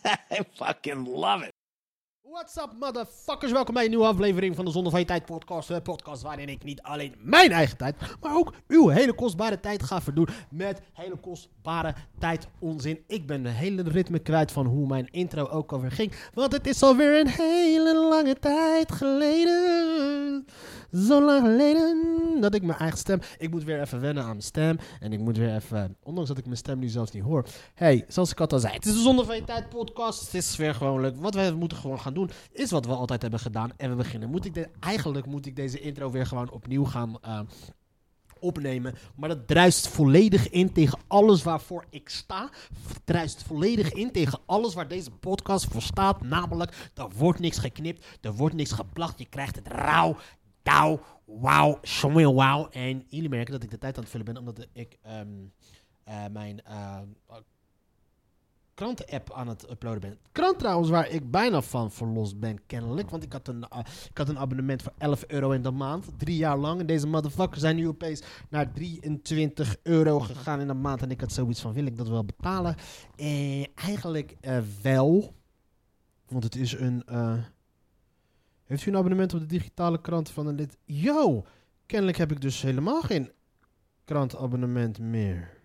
I fucking love it. What's up, motherfuckers? Welkom bij een nieuwe aflevering van de Zonde van Je Tijd podcast. De podcast waarin ik niet alleen mijn eigen tijd, maar ook uw hele kostbare tijd ga verdoen met hele kostbare tijd onzin. Ik ben de hele ritme kwijt van hoe mijn intro ook alweer ging, want het is alweer een hele lange tijd geleden. Zo lang geleden dat ik mijn eigen stem... Ik moet weer even wennen aan mijn stem. En ik moet weer even... Ondanks dat ik mijn stem nu zelfs niet hoor. hey, zoals ik al zei. Het is de Zonde van Je Tijd podcast. Het is weer gewoon leuk. Wat we moeten gewoon gaan doen... is wat we altijd hebben gedaan. En we beginnen. Moet ik eigenlijk moet ik deze intro weer gewoon opnieuw gaan... eh, opnemen. Maar dat druist volledig in tegen alles waarvoor ik sta. Druist volledig in tegen alles waar deze podcast voor staat. Namelijk, er wordt niks geknipt, er wordt niks geplacht. Je krijgt het rauw, dauw, wauw, schomel, wauw. En jullie merken dat ik de tijd aan het vullen ben, omdat ik ehm, eh, mijn eh, kranten-app aan het uploaden ben. Krant trouwens waar ik bijna van verlost ben, kennelijk. Want ik had een, eh, ik had een abonnement voor 11 euro in de maand. Drie jaar lang. En deze motherfuckers zijn nu opeens naar 23 euro gegaan in de maand. En ik had zoiets van, wil ik dat wel betalen? Eh, eigenlijk eh, wel. Want het is een... eh, heeft u een abonnement op de digitale krant van een lid? Yo! Kennelijk heb ik dus helemaal geen krantabonnement meer.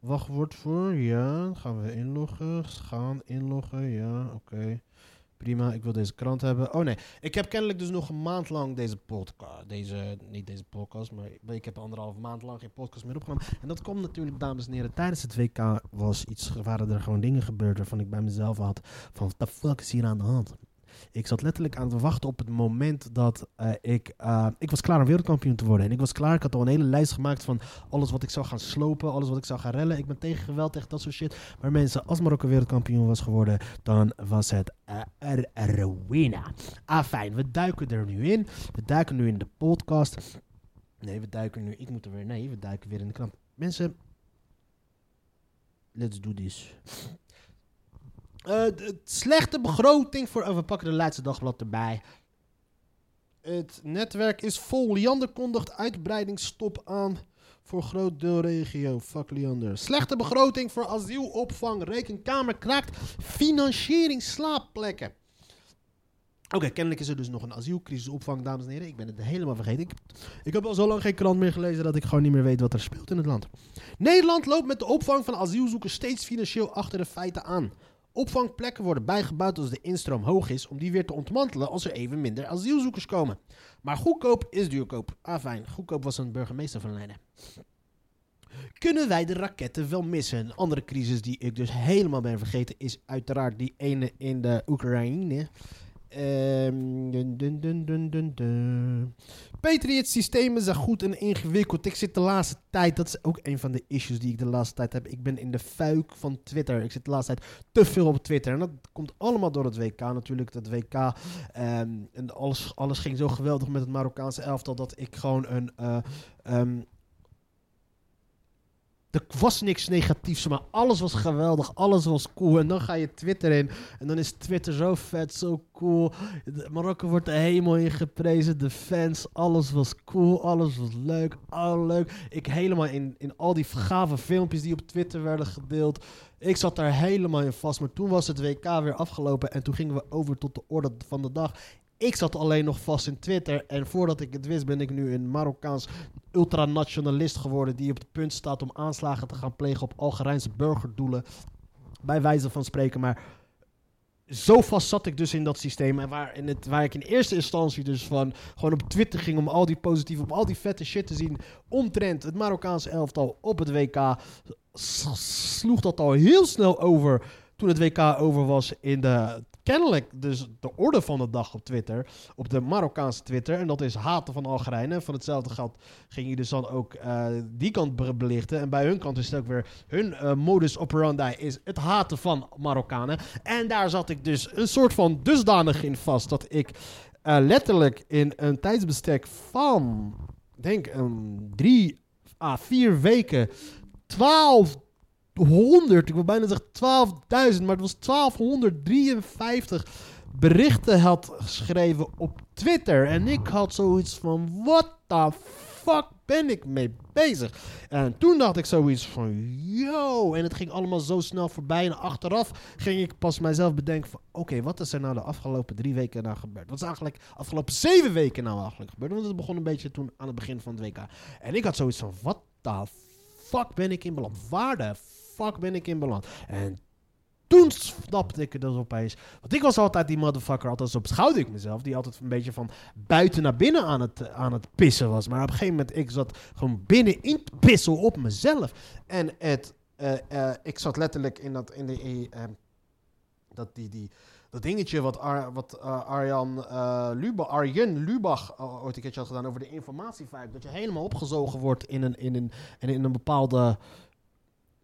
Wachtwoord voor, ja. Gaan we inloggen. Gaan inloggen, ja. Oké. Prima, ik wil deze krant hebben. Oh nee, ik heb kennelijk dus nog een maand lang deze podcast. Deze, niet deze podcast, maar ik heb anderhalf maand lang geen podcast meer opgenomen. En dat komt natuurlijk, dames en heren, tijdens het WK was iets, waren er gewoon dingen gebeurd waarvan ik bij mezelf had van, what the fuck is hier aan de hand? Ik zat letterlijk aan het wachten op het moment dat eh, ik... eh, ik was klaar om wereldkampioen te worden. En ik was klaar, ik had al een hele lijst gemaakt van alles wat ik zou gaan slopen, alles wat ik zou gaan rellen. Ik ben tegen geweld, tegen dat soort shit. Maar mensen, als Marokko wereldkampioen was geworden, dan was het er- Rowena. Ah, fijn, we duiken er nu in. We duiken nu in de podcast. Nee, we duiken nu... Ik moet er weer... Nee, we duiken weer in de krant. Mensen, let's do this. Eh, de- slechte begroting voor. oh, we pakken de laatste dagblad erbij. Het netwerk is vol. Liander kondigt uitbreidingsstop aan voor groot deel regio. Fuck Liander. Slechte begroting voor asielopvang. Rekenkamer kraakt financiering slaapplekken. Oké, kennelijk is er dus nog een asielcrisisopvang, dames en heren. Ik ben het helemaal vergeten. Ik heb al zo lang geen krant meer gelezen dat ik gewoon niet meer weet wat er speelt in het land. Nederland loopt met de opvang van asielzoekers steeds financieel achter de feiten aan. Opvangplekken worden bijgebouwd als de instroom hoog is, om die weer te ontmantelen als er even minder asielzoekers komen. Maar goedkoop is duurkoop. Ah fijn, goedkoop was een burgemeester van Leiden. Kunnen wij de raketten wel missen? Een andere crisis die ik dus helemaal ben vergeten is uiteraard die ene in de Oekraïne. Ehm, dun. Patriot-systemen zijn goed en ingewikkeld. Ik zit de laatste tijd, dat is ook een van de issues die ik de laatste tijd heb. Ik ben in de fuik van Twitter. Ik zit de laatste tijd te veel op Twitter. En dat komt allemaal door het WK natuurlijk. Dat WK. ehm, en alles, alles ging zo geweldig met het Marokkaanse elftal dat ik gewoon een. ehm, er was niks negatiefs, maar alles was geweldig, alles was cool. En dan ga je Twitter in en dan is Twitter zo vet, zo cool. Marokko wordt de hemel in geprezen, de fans, alles was cool, alles was leuk, leuk. Ik helemaal in, in al die gave filmpjes die op Twitter werden gedeeld. Ik zat daar helemaal in vast, maar toen was het WK weer afgelopen en toen gingen we over tot de orde van de dag. Ik zat alleen nog vast in Twitter en voordat ik het wist ben ik nu een Marokkaans ultranationalist geworden die op het punt staat om aanslagen te gaan plegen op Algerijnse burgerdoelen. Bij wijze van spreken, maar zo vast zat ik dus in dat systeem. En waar, in het, waar ik in eerste instantie dus van gewoon op Twitter ging om al die positieve, om al die vette shit te zien. Omtrent het Marokkaanse elftal op het WK. Sloeg dat al heel snel over toen het WK over was in de kennelijk dus de orde van de dag op Twitter, op de Marokkaanse Twitter. En dat is haten van Algerijnen. Van hetzelfde geld ging je dus dan ook eh, die kant be- belichten. En bij hun kant is het ook weer hun eh, modus operandi is het haten van Marokkanen. En daar zat ik dus een soort van dusdanig in vast dat ik eh, letterlijk in een tijdsbestek van, denk een drie à vier weken, 1200, ik wil bijna zeggen 12.000, maar het was 1253 berichten had geschreven op Twitter. En ik had zoiets van, what the fuck ben ik mee bezig? En toen dacht ik zoiets van, yo, en het ging allemaal zo snel voorbij. En achteraf ging ik pas mijzelf bedenken van, oké, wat is er nou de afgelopen drie weken nou gebeurd? Wat is eigenlijk afgelopen zeven weken nou eigenlijk gebeurd? Want het begon een beetje toen aan het begin van het WK. En ik had zoiets van, what the fuck ben ik in beland? Waar de fuck ben ik in beland? En toen snapte ik het dus opeens. Want ik was altijd die motherfucker, altijd op schouder ik mezelf, die altijd een beetje van buiten naar binnen aan het, aan het pissen was. Maar op een gegeven moment, ik zat gewoon binnenin te pissen op mezelf. En het, eh, eh, ik zat letterlijk in dat, in de, eh, eh, dat, die, die, dat dingetje wat, Ar, wat Arjan eh, Luba, Arjen Lubach ooit een keertje had gedaan over de informatievijf. Dat je helemaal opgezogen wordt in een, in een, in in een bepaalde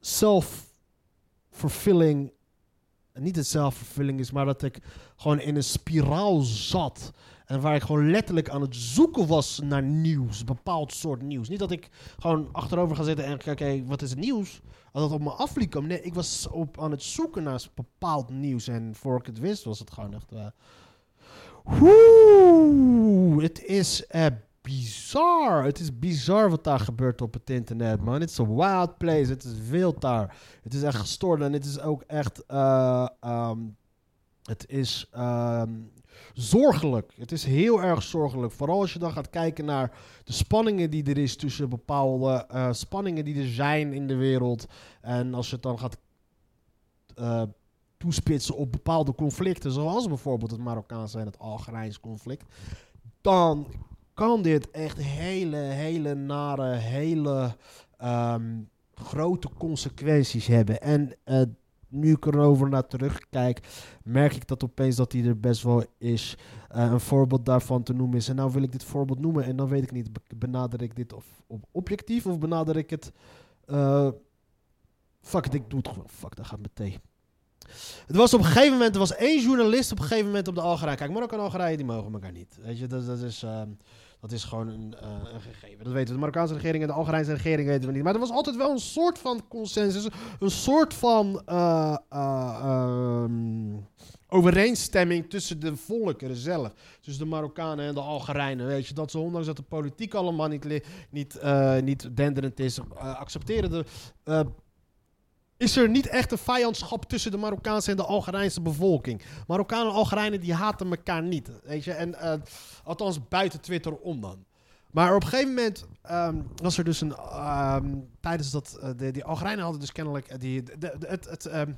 self-fulfilling niet het zelfvervulling is, maar dat ik gewoon in een spiraal zat. En waar ik gewoon letterlijk aan het zoeken was naar nieuws. Bepaald soort nieuws. Niet dat ik gewoon achterover ga zitten en kijk, wat is het nieuws? Dat op me af liet komen. Nee, ik was op, aan het zoeken naar bepaald nieuws. En voor ik het wist, was het gewoon echt... eh Oeh, het is bizar. Het is bizar wat daar gebeurt op het internet, man. Is een wild place. Het is wild daar. Het is echt gestoord en het is ook echt... eh, ehm, het is ehm, zorgelijk. Het is heel erg zorgelijk. Vooral als je dan gaat kijken naar de spanningen die er is tussen bepaalde eh, spanningen die er zijn in de wereld. En als je het dan gaat eh, toespitsen op bepaalde conflicten, zoals bijvoorbeeld het Marokkaanse en het Algerijns conflict, dan kan dit echt hele, hele nare, hele ehm, grote consequenties hebben. En eh, nu ik erover naar terugkijk, merk ik dat opeens dat die er best wel is. Eh, een voorbeeld daarvan te noemen is. En nou wil ik dit voorbeeld noemen en dan weet ik niet, be- benader ik dit of, objectief of benader ik het... eh, fuck ik doe het gewoon. Fuck, dat gaat meteen. Het was op een gegeven moment, er was één journalist op een gegeven moment op de Algerije. Kijk, Marokko en Algerije, die mogen elkaar niet. Weet je, dat, dat, is, ehm, dat is gewoon een, eh, een gegeven. Dat weten we. De Marokkaanse regering en de Algerijnse regering weten we niet. Maar er was altijd wel een soort van consensus. Een soort van eh, eh, ehm, overeenstemming tussen de volkeren zelf. Tussen de Marokkanen en de Algerijnen. Weet je, dat ze ondanks dat de politiek allemaal niet, niet, niet denderend is, accepteren de... is er niet echt een vijandschap tussen de Marokkaanse en de Algerijnse bevolking. Marokkanen en Algerijnen die haten elkaar niet. Weet je? En, eh, althans buiten Twitter om dan. Maar op een gegeven moment ehm, was er dus een... ehm, tijdens dat... eh, de, die Algerijnen hadden dus kennelijk... eh, die, de, het, het, ehm,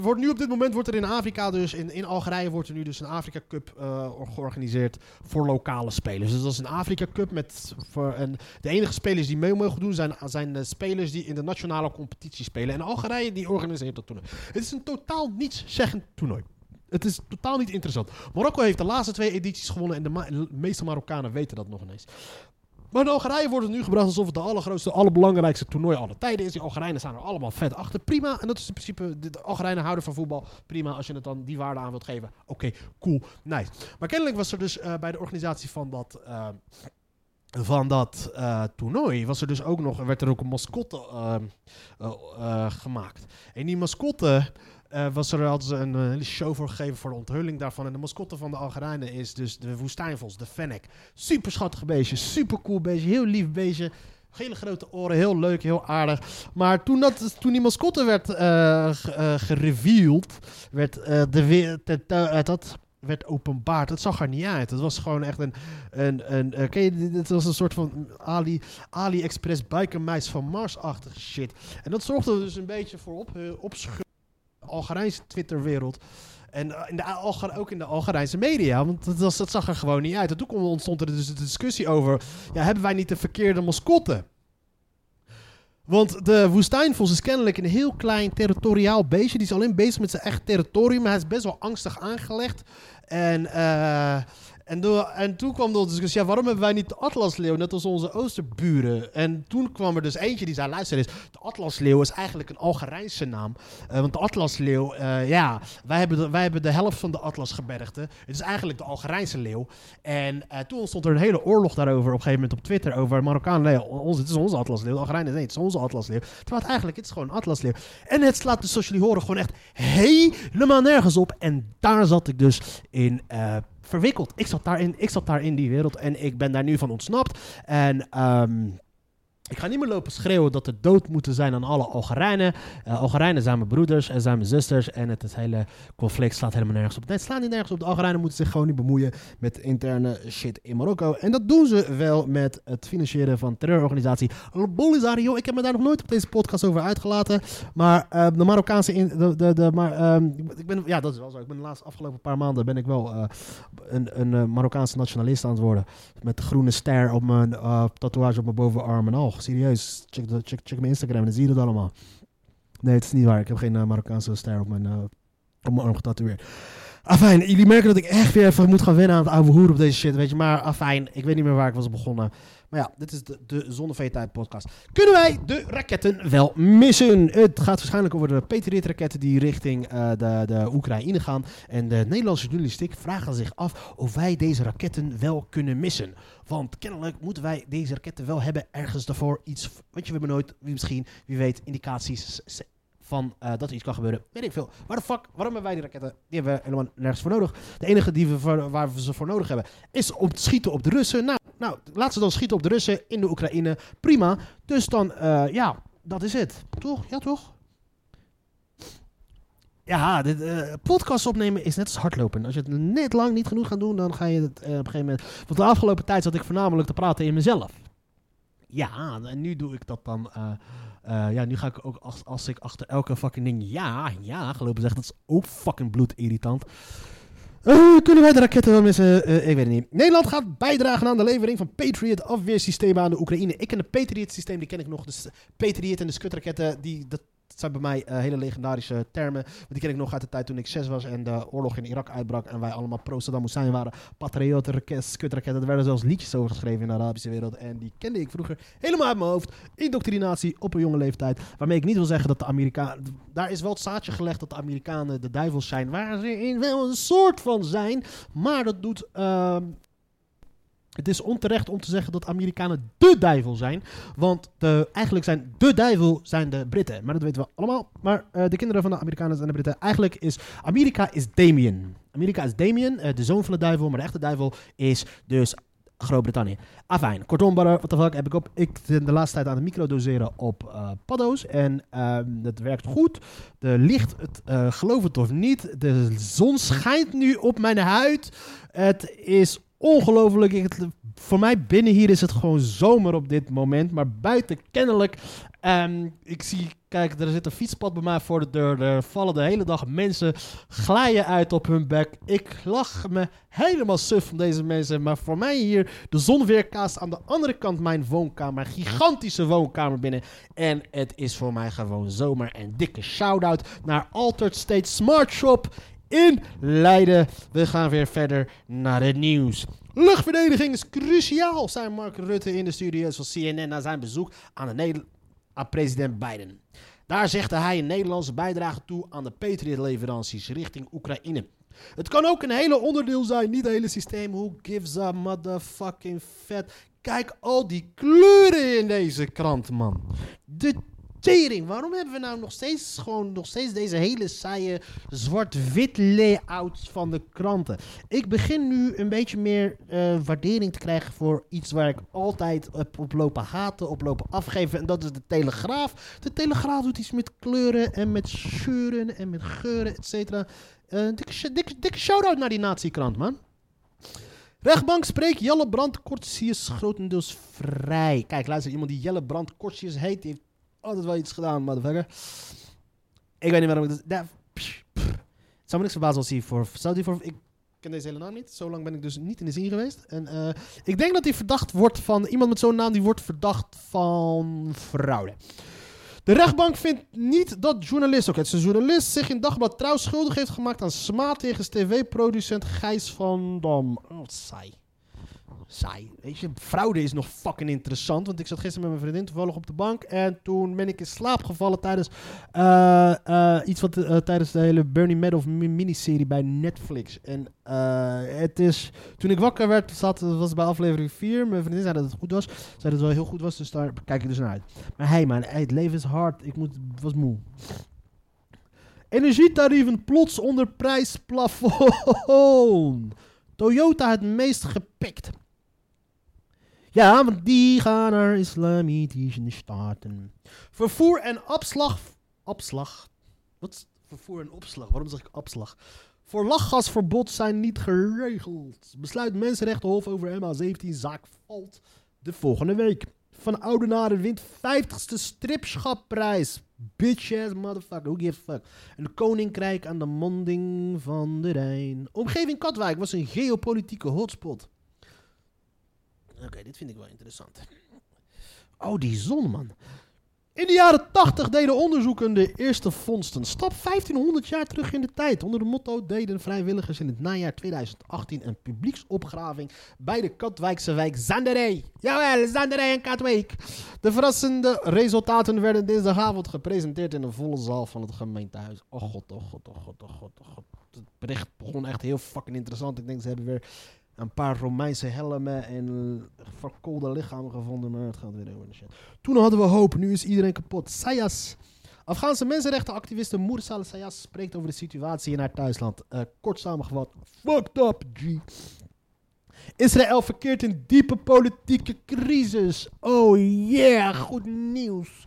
wordt nu op dit moment wordt er in Afrika dus... In, in Algerije wordt er nu dus een Afrika Cup eh, georganiseerd voor lokale spelers. Dus dat is een Afrika Cup met... Voor, en de enige spelers die mee mogen doen zijn, zijn de spelers die in de nationale competitie spelen. En Algerije die organiseert dat toernooi. Het is een totaal nietszeggend toernooi. Het is totaal niet interessant. Marokko heeft de laatste twee edities gewonnen en de de meeste Marokkanen weten dat nog ineens. Maar in Algerije wordt het nu gebracht alsof het de allergrootste, allerbelangrijkste toernooi aller tijden is. Die Algerijnen staan er allemaal vet achter. Prima. En dat is in principe, de Algerijnen houden van voetbal. Prima als je het dan die waarde aan wilt geven. Oké, cool, nice. Maar kennelijk was er dus eh, bij de organisatie van dat, eh, van dat eh, toernooi, was er dus ook nog, werd er ook een mascotte gemaakt. En die mascotte eh, was er hadden een eh, hele show voor gegeven voor de onthulling daarvan. En de mascotte van de Algerijnen is dus de woestijnvos, de fennec. Super schattig beestje, super cool beestje, heel lief beestje. Hele grote oren, heel leuk, heel aardig. Maar toen, dat, toen die mascotte werd eh ge- gereveeld, werd eh, de weer, dat werd openbaard. Het zag er niet uit. Het was gewoon echt een, een, een eh, ken je, het was een soort van Ali, AliExpress bikermeis van Mars-achtige shit. En dat zorgde dus een beetje voor op, uh, opschudding Algerijnse Twitterwereld. En eh, in de, ook in de Algerijnse media, want dat, zag er gewoon niet uit. En toen ontstond er dus de discussie over, ja, hebben wij niet de verkeerde mascotte? Want de woestijnvos is kennelijk een heel klein territoriaal beestje. Die is alleen bezig met zijn eigen territorium. Hij is best wel angstig aangelegd. En, eh, en, en toen kwam de discussie, ja, waarom hebben wij niet de atlasleeuw, net als onze oosterburen? En toen kwam er dus eentje die zei, luister eens, de atlasleeuw is eigenlijk een Algerijnse naam. Eh, want de atlasleeuw, eh, ja, wij hebben, de, wij hebben de helft van de atlasgebergte. Het is eigenlijk de Algerijnse leeuw. En eh, toen ontstond er een hele oorlog daarover op een gegeven moment op Twitter over Marokkaan. Nee, ons, het is onze atlasleeuw. De Algerijnen, nee, het is onze atlasleeuw. Terwijl het eigenlijk, het is gewoon een atlasleeuw. En het slaat dus, zoals jullie horen, gewoon echt helemaal nergens op. En daar zat ik dus in verwikkeld. Ik zat, daar in, ik zat daar in die wereld en ik ben daar nu van ontsnapt. En ehm, ik ga niet meer lopen schreeuwen dat er dood moeten zijn aan alle Algerijnen. Eh, Algerijnen zijn mijn broeders en zijn mijn zusters. En het, hele conflict slaat helemaal nergens op. Nee, het slaat niet nergens op. De Algerijnen moeten zich gewoon niet bemoeien met interne shit in Marokko. En dat doen ze wel met het financieren van terreurorganisatie Polisario. Ik heb me daar nog nooit op deze podcast over uitgelaten. Maar eh, de Marokkaanse... De, de, de, maar, ehm, ik ben, ja, dat is wel zo. Ik ben de laatste afgelopen paar maanden ben ik wel eh, een, een Marokkaanse nationalist aan het worden. Met de groene ster op mijn tatoeage op mijn bovenarm en al. Serieus, check, check, check mijn Instagram en dan zie je dat allemaal. Nee, het is niet waar. Ik heb geen eh, Marokkaanse ster op mijn, eh, op mijn arm getatoeëerd. Afijn, jullie merken dat ik echt weer even moet gaan wennen aan het oude hoer op deze shit, weet je. Maar afijn, ik weet niet meer waar ik was begonnen. Maar ja, dit is de, de Zonder Veetijd podcast. Kunnen wij de raketten wel missen? Het gaat waarschijnlijk over de Patriot-raketten die richting eh, de, de Oekraïne gaan. En de Nederlandse journalistiek vragen zich af of wij deze raketten wel kunnen missen. Want kennelijk moeten wij deze raketten wel hebben ergens daarvoor iets... Weet je, we hebben nooit, misschien, wie weet, indicaties van eh, dat er iets kan gebeuren. Weet ik veel. Waar de fuck, waarom hebben wij die raketten? Die hebben we helemaal nergens voor nodig. De enige die we waar we ze voor nodig hebben is om te schieten op de Russen. Nou, nou, laat ze dan schieten op de Russen in de Oekraïne. Prima. Dus dan, eh, ja, dat is het. Toch? Ja, toch? Ja, dit, eh, podcast opnemen is net als hardlopen. Als je het net lang niet genoeg gaat doen, dan ga je het op een gegeven moment... Want de afgelopen tijd zat ik voornamelijk te praten in mezelf. Ja, en nu doe ik dat dan... eh, ja, nu ga ik ook als, als ik achter elke fucking ding ja, ja gelopen zeg. Dat is ook fucking bloedirritant. Eh, kunnen wij de raketten wel missen? Eh, ik weet het niet. Nederland gaat bijdragen aan de levering van Patriot afweersystemen aan de Oekraïne. Ik ken de Patriot systeem, die ken ik nog. De Patriot en de Skutraketten, die, zijn bij mij eh, hele legendarische termen. Want die ken ik nog uit de tijd toen ik zes was en de oorlog in Irak uitbrak. En wij allemaal pro-Saddam Hussein waren. Patriotten, raket, skutraketten. Er werden zelfs liedjes over geschreven in de Arabische wereld. En die kende ik vroeger helemaal uit mijn hoofd. Indoctrinatie op een jonge leeftijd. Waarmee ik niet wil zeggen dat de Amerikanen... Daar is wel het zaadje gelegd dat de Amerikanen de duivels zijn. Waar ze in wel een soort van zijn. Maar dat doet... ehm, het is onterecht om te zeggen dat Amerikanen de duivel zijn. Want de, eigenlijk zijn de duivel zijn de Britten. Maar dat weten we allemaal. Maar eh, de kinderen van de Amerikanen en de Britten. Eigenlijk is Amerika is Damien. Amerika is Damien, eh, de zoon van de duivel. Maar de echte duivel is dus Groot-Brittannië. Afijn, kortom, wat de fuck heb ik op? Ik ben de laatste tijd aan het microdoseren op eh paddo's. En ehm het werkt goed. De licht, het, eh, geloof het of niet, de zon schijnt nu op mijn huid. Het is ongelooflijk. Voor mij binnen hier is het gewoon zomer op dit moment. Maar buiten kennelijk. ehm, ik zie, kijk, er zit een fietspad bij mij voor de deur. Er vallen de hele dag mensen glijden uit op hun bek. Ik lach me helemaal suf van deze mensen. Maar voor mij hier de zon weerkaast aan de andere kant mijn woonkamer. Gigantische woonkamer binnen. En het is voor mij gewoon zomer. En dikke shout-out naar Altered State Smart Shop in Leiden. We gaan weer verder naar het nieuws. Luchtverdediging is cruciaal, zei Mark Rutte in de studio's van CNN na zijn bezoek aan, de aan president Biden. Daar zegde hij een Nederlandse bijdrage toe aan de Patriot-leveranties richting Oekraïne. Het kan ook een hele onderdeel zijn, niet het hele systeem. Who gives a motherfucking vet? Kijk al die kleuren in deze krant, man. De Waarom hebben we nou nog steeds gewoon nog steeds deze hele saaie zwart-wit layout van de kranten? Ik begin nu een beetje meer eh, waardering te krijgen voor iets waar ik altijd op, op lopen haten, op lopen afgeven. En dat is de Telegraaf. De Telegraaf doet iets met kleuren en met scheuren en met geuren, et cetera. Eh, dikke, dikke, shout-out naar die natiekrant, man. Rechtbank spreekt Jelle Brand Kortsius grotendeels vrij. Kijk, luister, iemand die Jelle Brand Kortsius heet, heeft altijd wel iets gedaan, motherfucker. Ik weet niet waarom ik dat... Pff. Het zou me niks verbazen als hij voor... Voor... Ik ken deze hele naam niet. Zo lang ben ik dus niet in de zin geweest. En eh, ik denk dat hij verdacht wordt van... Iemand met zo'n naam die wordt verdacht van fraude. De rechtbank vindt niet dat journalist, ook het is een journalist, zich in Dagblad Trouw schuldig heeft gemaakt aan smaad tegen tv-producent Gijs van Dam. Oh, saai. Saai. Weet je, fraude is nog fucking interessant. Want ik zat gisteren met mijn vriendin toevallig op de bank. En toen ben ik in slaap gevallen tijdens eh, eh, iets wat eh, tijdens de hele Bernie Madoff mi- miniserie bij Netflix. En het is. Toen ik wakker werd, zat, het was bij aflevering 4. Mijn vriendin zei dat het goed was. Zei dat het wel heel goed was. Dus daar kijk ik dus naar uit. Maar hey man, het leven is hard. Ik moet, was moe. Energietarieven plots onder prijsplafond. Toyota het meest gepikt. Ja, want die gaan naar islamitische staten. Vervoer en opslag. Opslag. Wat is vervoer en opslag? Waarom zeg ik opslag? Voor lachgasverbod zijn niet geregeld. Besluit Mensenrechtenhof over MH17-zaak valt de volgende week. Van Oudenaarde wint 50ste stripschapprijs. Bitch ass motherfucker, who gives a fuck. Een koninkrijk aan de monding van de Rijn. Omgeving Katwijk was een geopolitieke hotspot. Oké, dit vind ik wel interessant. Oh, die zon, man. In de jaren 80 deden onderzoeken de eerste vondsten. Stap 1500 jaar terug in de tijd. Onder de motto deden vrijwilligers in het najaar 2018 een publieksopgraving bij de Katwijkse wijk Zanderij. Jawel, Zanderij en Katwijk. De verrassende resultaten werden dinsdagavond gepresenteerd in een volle zaal van het gemeentehuis. Oh god, oh god, oh god, oh god, oh god. Het bericht begon echt heel fucking interessant. Ik denk ze hebben weer een paar Romeinse helmen en verkoolde lichamen gevonden. Maar het gaat weer over de shit. Toen hadden we hoop, nu is iedereen kapot. Sayas. Afghaanse mensenrechtenactiviste Mursal Sayas spreekt over de situatie in haar thuisland. Eh, kort samengevat, fucked up, G. Israël verkeert in diepe politieke crisis. Oh yeah, goed nieuws.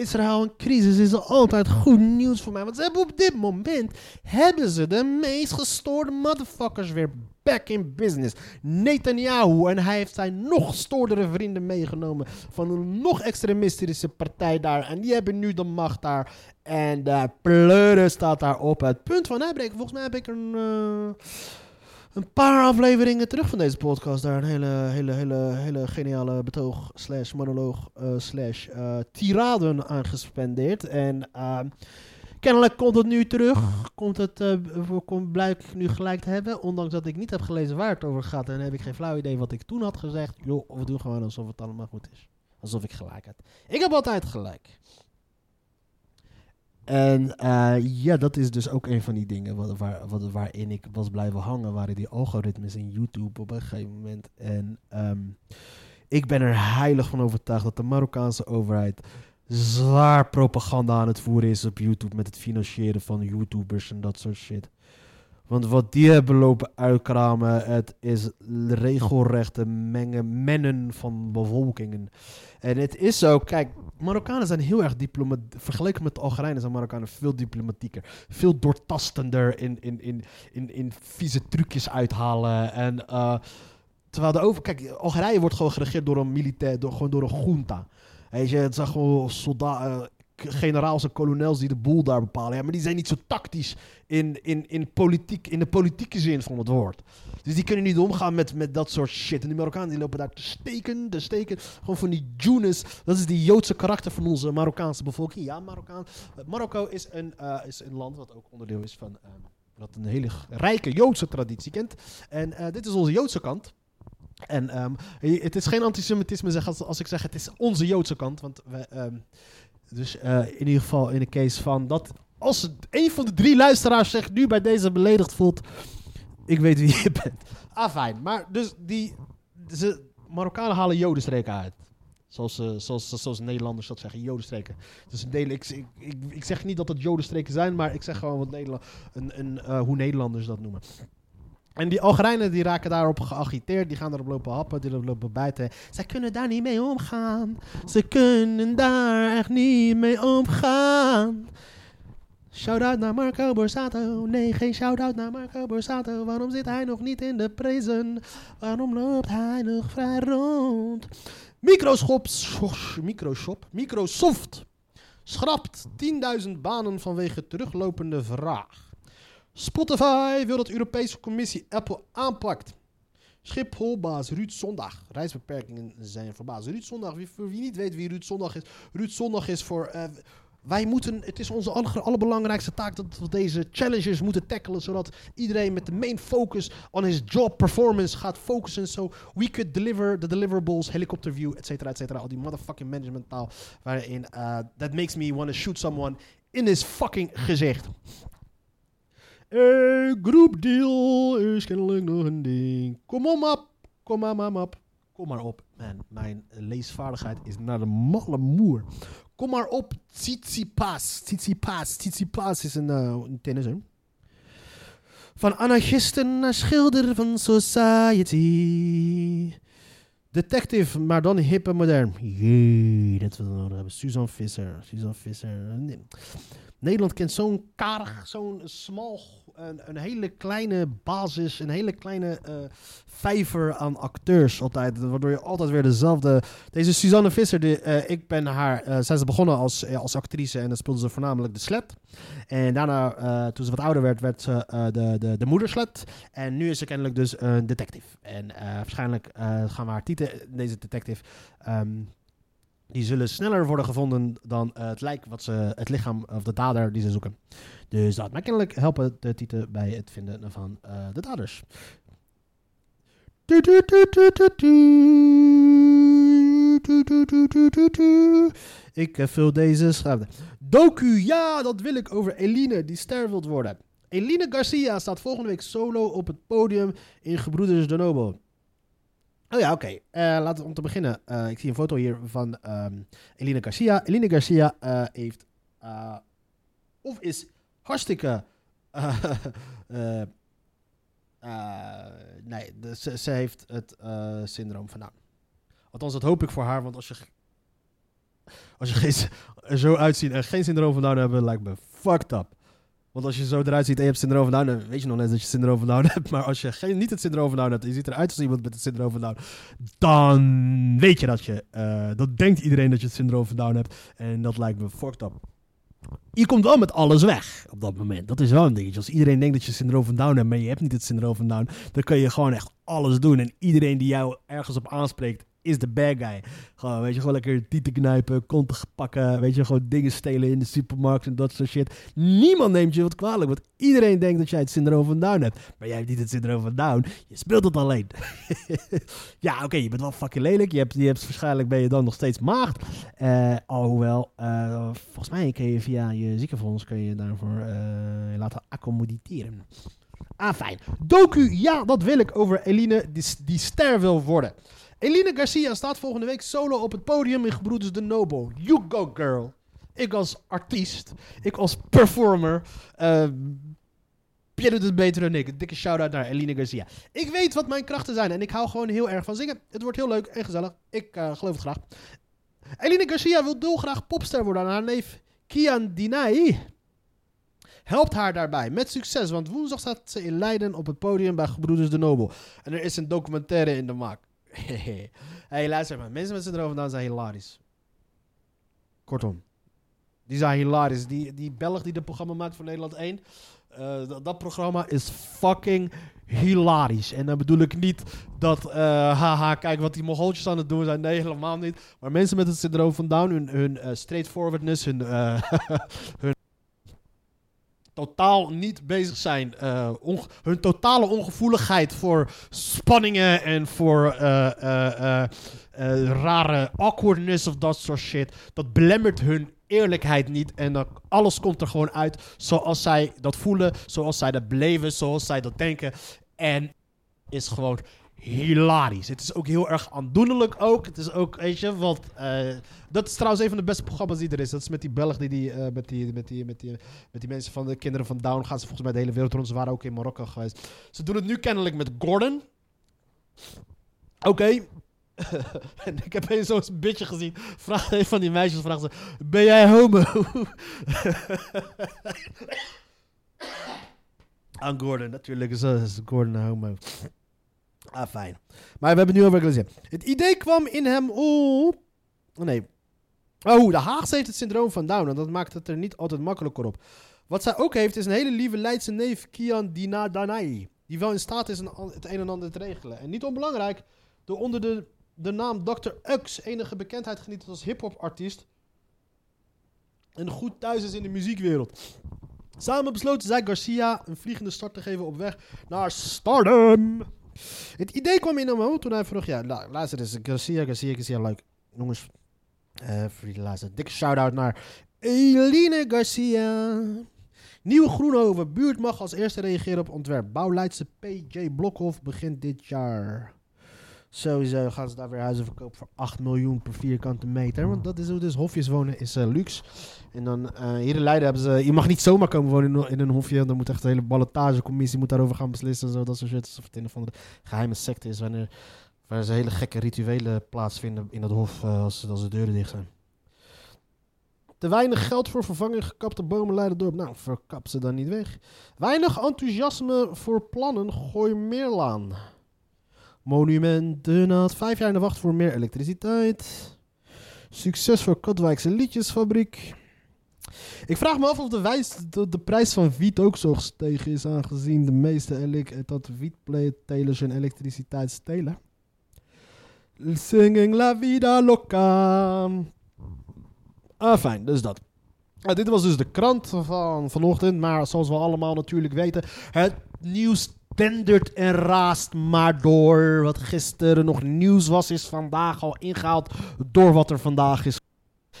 Israël in crisis is altijd goed nieuws voor mij. Want ze hebben op dit moment hebben ze de meest gestoorde motherfuckers weer back in business. Netanyahu en hij heeft zijn nog gestoordere vrienden meegenomen van een nog extremistische partij daar. En die hebben nu de macht daar. En de pleuren staat daar op het punt van uitbreken. Volgens mij heb ik een, eh, een paar afleveringen terug van deze podcast daar een hele, hele, hele, hele geniale betoog slash monoloog eh, slash eh, tiraden aan gespendeerd. En ehm, kennelijk komt het nu terug. Komt het, eh, komt, ik nu gelijk te hebben. Ondanks dat ik niet heb gelezen waar het over gaat. En heb ik geen flauw idee wat ik toen had gezegd. Joh, we doen gewoon alsof het allemaal goed is. Alsof ik gelijk had. Ik heb altijd gelijk. En eh, ja, dat is dus ook een van die dingen wat, waar, waarin ik was blijven hangen. Waren die algoritmes in YouTube op een gegeven moment. En ehm, ik ben er heilig van overtuigd dat de Marokkaanse overheid zwaar propaganda aan het voeren is op YouTube. Met het financieren van YouTubers en dat soort shit. Want wat die hebben lopen uitkramen, het is regelrechte mengen, mennen van bevolkingen. En het is zo, kijk, Marokkanen zijn heel erg diplomatiek. Vergeleken met de Algerijnen zijn Marokkanen veel diplomatieker. Veel doortastender in, in, in, in, in vieze trucjes uithalen. En eh, terwijl de over... Kijk, Algerije wordt gewoon geregeerd door een militair, door, gewoon door een junta. Weet je, het zijn gewoon soldaten, generaals en kolonels die de boel daar bepalen. Ja, maar die zijn niet zo tactisch in, in, in, politiek, in de politieke zin van het woord. Dus die kunnen niet omgaan met, met dat soort shit. En die Marokkanen die lopen daar te steken, te steken. Gewoon van die Junis. Dat is die Joodse karakter van onze Marokkaanse bevolking. Ja, Marokkaan. Eh, Marokko is een, eh, is een land wat ook onderdeel is van... wat een hele rijke Joodse traditie kent. En eh, dit is onze Joodse kant. En ehm, het is geen antisemitisme zeg als, als ik zeg het is onze Joodse kant. Want we, ehm, dus eh, in ieder geval in de case van dat als een van de drie luisteraars zich nu bij deze beledigd voelt, ik weet wie je bent. Ah, fijn. Maar dus die ze, Marokkanen halen jodenstreken uit. Zoals, eh, zoals, zoals Nederlanders dat zeggen, jodenstreken. Dus deel, ik, ik, ik, zeg niet dat het jodenstreken zijn, maar ik zeg gewoon wat Nederland, een, een, eh, hoe Nederlanders dat noemen. En die Algerijnen die raken daarop geagiteerd, die gaan erop lopen happen, die lopen bijten. Zij kunnen daar niet mee omgaan. Ze kunnen daar echt niet mee omgaan. Shout-out naar Marco Borsato. Nee, geen shout-out naar Marco Borsato. Waarom zit hij nog niet in de prezen? Waarom loopt hij nog vrij rond? Microshop, Microshop, Microsoft schrapt 10.000 banen vanwege teruglopende vraag. Spotify wil dat de Europese Commissie Apple aanpakt. Schipholbaas Ruud Zondag. Reisbeperkingen zijn voor baas. Ruud Zondag, wie, voor wie niet weet wie Ruud Zondag is. Ruud Zondag is voor... eh, wij moeten, het is onze aller, allerbelangrijkste taak dat we deze challenges moeten tackelen. Zodat iedereen met de main focus on his job performance gaat focussen. So we could deliver the deliverables, helicopter view, et cetera, et cetera. Al die motherfucking management taal. Waarin, eh, that makes me want to shoot someone in his fucking gezicht. Eh, groepdeal is kennelijk nog een ding. Kom om op. Kom maar, op. Kom maar op. Man, mijn leesvaardigheid is naar de malle moer. Kom maar op, Tsitsipas. Tsitsipas. Tsitsipas is een, uh, een tennisser. Van anarchisten naar schilder van society. Detective, maar dan hip modern. Jee, dat we nodig hebben. Suzanne Visser. Suzanne Visser. Nederland kent zo'n karig, zo'n smal, een, een, hele kleine basis, een hele kleine uh, vijver aan acteurs altijd. Waardoor je altijd weer dezelfde... Deze Suzanne Visser, de, uh, ik ben haar... Uh, zij is begonnen als, als actrice en dan speelde ze voornamelijk de slet. En daarna, toen ze wat ouder werd, werd ze de, de, de moederslet. En nu is ze kennelijk dus een detective. En waarschijnlijk gaan we haar titel, deze detective... Um, die zullen sneller worden gevonden dan uh, het lijk wat ze, het lichaam of de dader die ze zoeken. Dus dat maar kennelijk helpen de titel bij het vinden van uh, de daders. Ik vul deze schade. Doku, ja, dat wil ik over Eline die ster wilt worden. Eline Garcia staat volgende week solo op het podium in Gebroeders de Noble. Oh ja, oké. Uh, laten we om te beginnen. Uh, ik zie een foto hier van um, Elina Garcia. Elina Garcia uh, heeft. of is hartstikke. nee, ze, ze, heeft het syndroom van Down. Althans, dat hoop ik voor haar, want als je. Als je er zo uitziet en geen syndroom van Down hebben, lijkt me fucked up. Want als je zo eruit ziet en je hebt syndroom van Down, dan weet je nog net dat je syndroom van Down hebt. Maar als je geen, niet het syndroom van Down hebt je ziet eruit als iemand met het syndroom van Down, dan weet je dat je, uh, dat denkt iedereen dat je het syndroom van Down hebt. En dat lijkt me fucked up. Je komt wel met alles weg op dat moment. Dat is wel een dingetje. Als iedereen denkt dat je syndroom van Down hebt, maar je hebt niet het syndroom van Down, dan kun je gewoon echt alles doen. En iedereen die jou ergens op aanspreekt, is de bad guy. Gewoon, weet je, gewoon lekker tieten knijpen, konten pakken, weet je, gewoon dingen stelen in de supermarkt en dat soort shit. Niemand neemt je wat kwalijk, want iedereen denkt dat jij het syndroom van Down hebt. Maar jij hebt niet het syndroom van Down, je speelt het alleen. ja, oké, je bent wel fucking lelijk, je hebt, je hebt, waarschijnlijk ben je dan nog steeds maagd. Uh, alhoewel, uh, volgens mij kun je via je ziekenfonds kun je daarvoor uh, laten accommoditeren. Ah, fijn. Doku, ja, dat wil ik over Eline, die, die ster wil worden. Eline Garcia staat volgende week solo op het podium in Gebroeders de Noble. You go, girl. Ik als artiest, ik als performer. Uh, doet het beter dan ik. Een dikke shout-out naar Eline Garcia. Ik weet wat mijn krachten zijn en ik hou gewoon heel erg van zingen. Het wordt heel leuk en gezellig. Ik uh, geloof het graag. Eline Garcia wil dolgraag popster worden aan haar neef Kian Dinai. Helpt haar daarbij met succes, want woensdag staat ze in Leiden op het podium bij Gebroeders de Nobel. En er is een documentaire in de maak. hey, luister maar. Mensen met syndroom van zijn hilarisch. Kortom. Die zijn hilarisch. Die, die Belg die het programma maakt voor Nederland 1. Uh, dat, programma is fucking hilarisch. En dan bedoel ik niet dat, uh, haha, kijk wat die mogoltjes aan het doen zijn. Nee, helemaal niet. Maar mensen met het syndroom van Down, hun, hun uh, straightforwardness, hun, hun totaal niet bezig zijn. Uh, hun totale ongevoeligheid voor spanningen en voor uh, uh, rare awkwardness of dat soort shit. Dat belemmert hun eerlijkheid niet. En dan, alles komt er gewoon uit zoals zij dat voelen, zoals zij dat beleven, zoals zij dat denken. En is gewoon hilarisch. Het is ook heel erg aandoenlijk ook. Het is ook, weet je, want uh, dat is trouwens een van de beste programma's die er is. Dat is met die Belg die, die, uh, met, die, met, die, met, die, met die mensen van de kinderen van Down gaan ze volgens mij de hele wereld rond. Ze waren ook in Marokko geweest. Ze doen het nu kennelijk met Gordon. Oké. En ik heb eens zo'n bitje gezien. Vraag een van die meisjes, vraagt ze, ben jij homo? Aan Gordon, natuurlijk is, Gordon homo. Ah, fijn. Maar we hebben nu over Glazier. Het idee kwam in hem op... Oh, nee. Oh, de Haagse heeft het syndroom van Down. En dat maakt het er niet altijd makkelijker op. Wat zij ook heeft, is een hele lieve Leidse neef, Kian Dina Danai. die wel in staat is het een en ander te regelen. En niet onbelangrijk, door onder de, de naam Dr. Ux enige bekendheid geniet als hip-hop artiest. En goed thuis is in de muziekwereld. Samen besloten zij Garcia een vliegende start te geven op weg naar stardom. Het idee kwam in op toen hij vroeg: Ja, la- luister eens, Garcia, Garcia, Garcia, leuk. Jongens, eh voor luisteren. Dikke shout-out naar Eline Garcia. Nieuwe Groenhoven buurt mag als eerste reageren op ontwerp. Bouwleidse PJ Blokhof begint dit jaar. Sowieso gaan ze daar weer huizen verkopen voor 8 miljoen per vierkante meter. Want dat is hoe dus hofjes wonen is eh, luxe. En dan eh, hier in Leiden hebben ze... Je mag niet zomaar komen wonen in, een- hofje. Dan moet echt een hele ballotagecommissie moet daarover gaan beslissen. En zo, dat soort shit. Alsof het een of andere geheime secte is. Wanneer, waar ze hele gekke rituelen plaatsvinden in het hof eh, als, als de deuren dicht zijn. Te weinig geld voor vervanging gekapte bomen leiden dorp. Nou, verkap ze dan niet weg. Weinig enthousiasme voor plannen. Gooi Meerlaan. Monumenten had vijf jaar in de wacht voor meer elektriciteit. Succes voor Katwijkse Liedjesfabriek. Ik vraag me af of de, wijs, de, prijs van wiet ook zo gestegen is, aangezien de meeste dat wiettelers hun elektriciteit stelen. Singing La Vida Loca. Ah, fijn, dus dat. Ah, dit was dus de krant van vanochtend, maar zoals we allemaal natuurlijk weten, het nieuws dendert en raast maar door. Wat gisteren nog nieuws was, is vandaag al ingehaald door wat er vandaag is.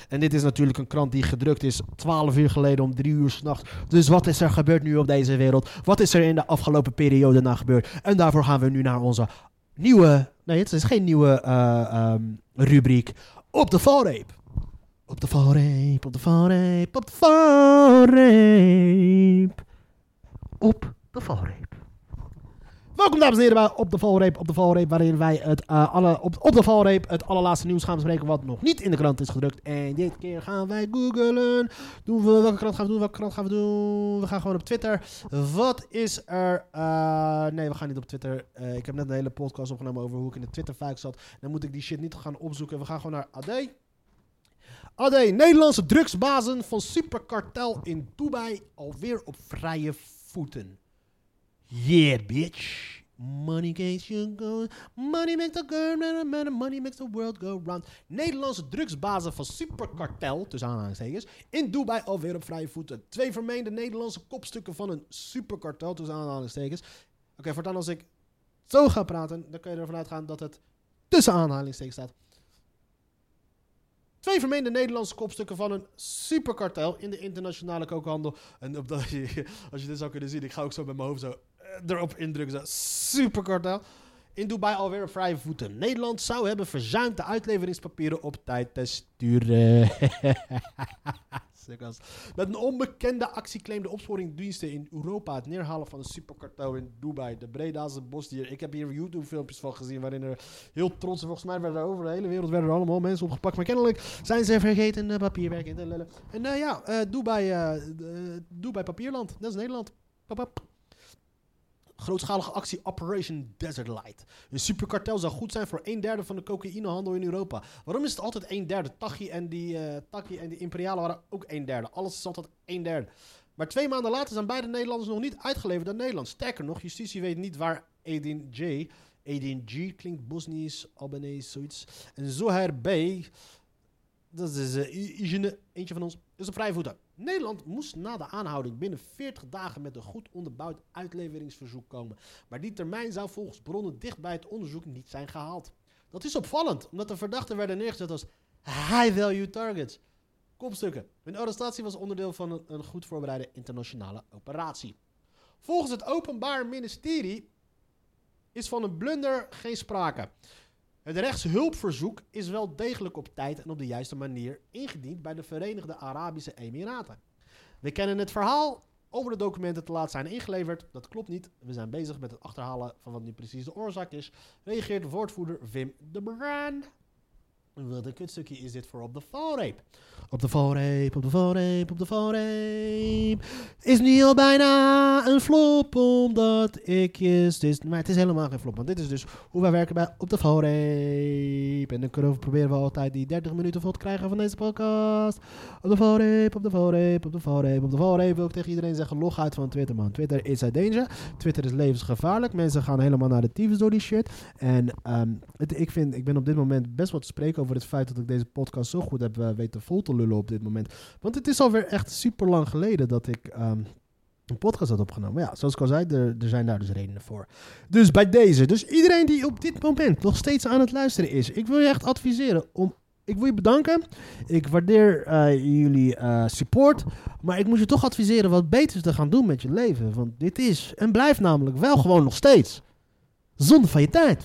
En dit is natuurlijk een krant die gedrukt is 12 uur geleden om 3 uur s'nachts. Dus wat is er gebeurd nu op deze wereld? Wat is er in de afgelopen periode nou gebeurd? En daarvoor gaan we nu naar onze nieuwe. Nee, het is geen nieuwe eh, ehm, rubriek. Op de valreep. Op de valreep, op de valreep, op de valreep. Op de valreep. Welkom dames en heren Op de Valreep, Op de Valreep, waarin wij het, eh, alle, op, op de Valreep het allerlaatste nieuws gaan bespreken wat nog niet in de krant is gedrukt. En dit keer gaan wij googelen. Doen we, welke krant gaan we doen, welke krant gaan we doen? We gaan gewoon op Twitter. Wat is er... eh, nee, we gaan niet op Twitter. Eh, ik heb net een hele podcast opgenomen over hoe ik in de Twitter-fuik zat. Dan moet ik die shit niet gaan opzoeken. We gaan gewoon naar AD. AD, Nederlandse drugsbazen van superkartel in Dubai alweer op vrije voeten. Yeah, bitch. Money makes you go. Money makes the money makes the world go round. Nederlandse drugsbazen van superkartel, tussen aanhalingstekens, in Dubai alweer op vrije voeten. Twee vermeende Nederlandse kopstukken van een superkartel, tussen aanhalingstekens. Oké, voortaan als ik zo ga praten, dan kun je ervan uitgaan dat het tussen aanhalingstekens staat. Twee vermeende Nederlandse kopstukken van een superkartel in de internationale kookhandel. En op dat, als je dit zou kunnen zien, ik ga ook zo met mijn hoofd zo eh, erop indrukken. Zo, superkartel. In Dubai alweer op vrije voeten. Nederland zou hebben verzuimd de uitleveringspapieren op tijd te sturen. Met een onbekende actie claimde opsporingsdiensten in Europa het neerhalen van een superkartel in Dubai. De Bredaanse bosdier. Ik heb hier YouTube-filmpjes van gezien waarin er heel trots, volgens mij werden er over de hele wereld werden er allemaal mensen opgepakt. Maar kennelijk zijn ze vergeten uh, papierwerk in. En uh, ja, uh, Dubai, Dubai papierland. Dat is Nederland. Pap. Grootschalige actie Operation Desert Light. Een superkartel zou goed zijn voor een derde van de cocaïnehandel in Europa. Waarom is het altijd een derde? Tachi en die, uh, Tachi en die Imperiale waren ook een derde. Alles is altijd een derde. Maar twee maanden later zijn beide Nederlanders nog niet uitgeleverd aan Nederland. Sterker nog, justitie weet niet waar Edin J. Edin G klinkt Bosnisch, Albanese, zoiets. En Zoher B. Dat is uh, eentje van ons. Is op vrije voeten. Nederland moest na de aanhouding binnen 40 dagen met een goed onderbouwd uitleveringsverzoek komen. Maar die termijn zou volgens bronnen dicht bij het onderzoek niet zijn gehaald. Dat is opvallend, omdat de verdachten werden neergezet als high-value targets. Kopstukken. Hun arrestatie was onderdeel van een, een goed voorbereide internationale operatie. Volgens het Openbaar Ministerie is van een blunder geen sprake. Het rechtshulpverzoek is wel degelijk op tijd en op de juiste manier ingediend bij de Verenigde Arabische Emiraten. We kennen het verhaal over de documenten te laat zijn ingeleverd. Dat klopt niet. We zijn bezig met het achterhalen van wat nu precies de oorzaak is. Reageert woordvoerder Wim de Bruin. Wat een kutstukje is dit voor op de valreep. Op de valreep, op de valreep, op de valreep. Is nu al bijna een flop, omdat ik. Dit, maar het is helemaal geen flop, want dit is dus hoe wij werken bij op de valreep. En dan kunnen we, proberen we altijd die 30 minuten vol te krijgen van deze podcast. Op de valreep, op de valreep, op de valreep, op de valreep. Wil ik tegen iedereen zeggen, log uit van Twitter, man. Twitter is uit danger. Twitter is levensgevaarlijk. Mensen gaan helemaal naar de tyfus door die shit. En ehm, ik, vind, ik ben op dit moment best wel te spreken over het feit dat ik deze podcast zo goed heb eh, weten vol te lullen op dit moment. Want het is alweer echt super lang geleden dat ik ehm, een podcast had opgenomen. Maar ja, zoals ik al zei, er, er zijn daar dus redenen voor. Dus bij deze, dus iedereen die op dit moment nog steeds aan het luisteren is, ik wil je echt adviseren om. Ik wil je bedanken. Ik waardeer eh, jullie eh, support. Maar ik moet je toch adviseren wat beters te gaan doen met je leven. Want dit is en blijft namelijk wel gewoon nog steeds zonde van je tijd.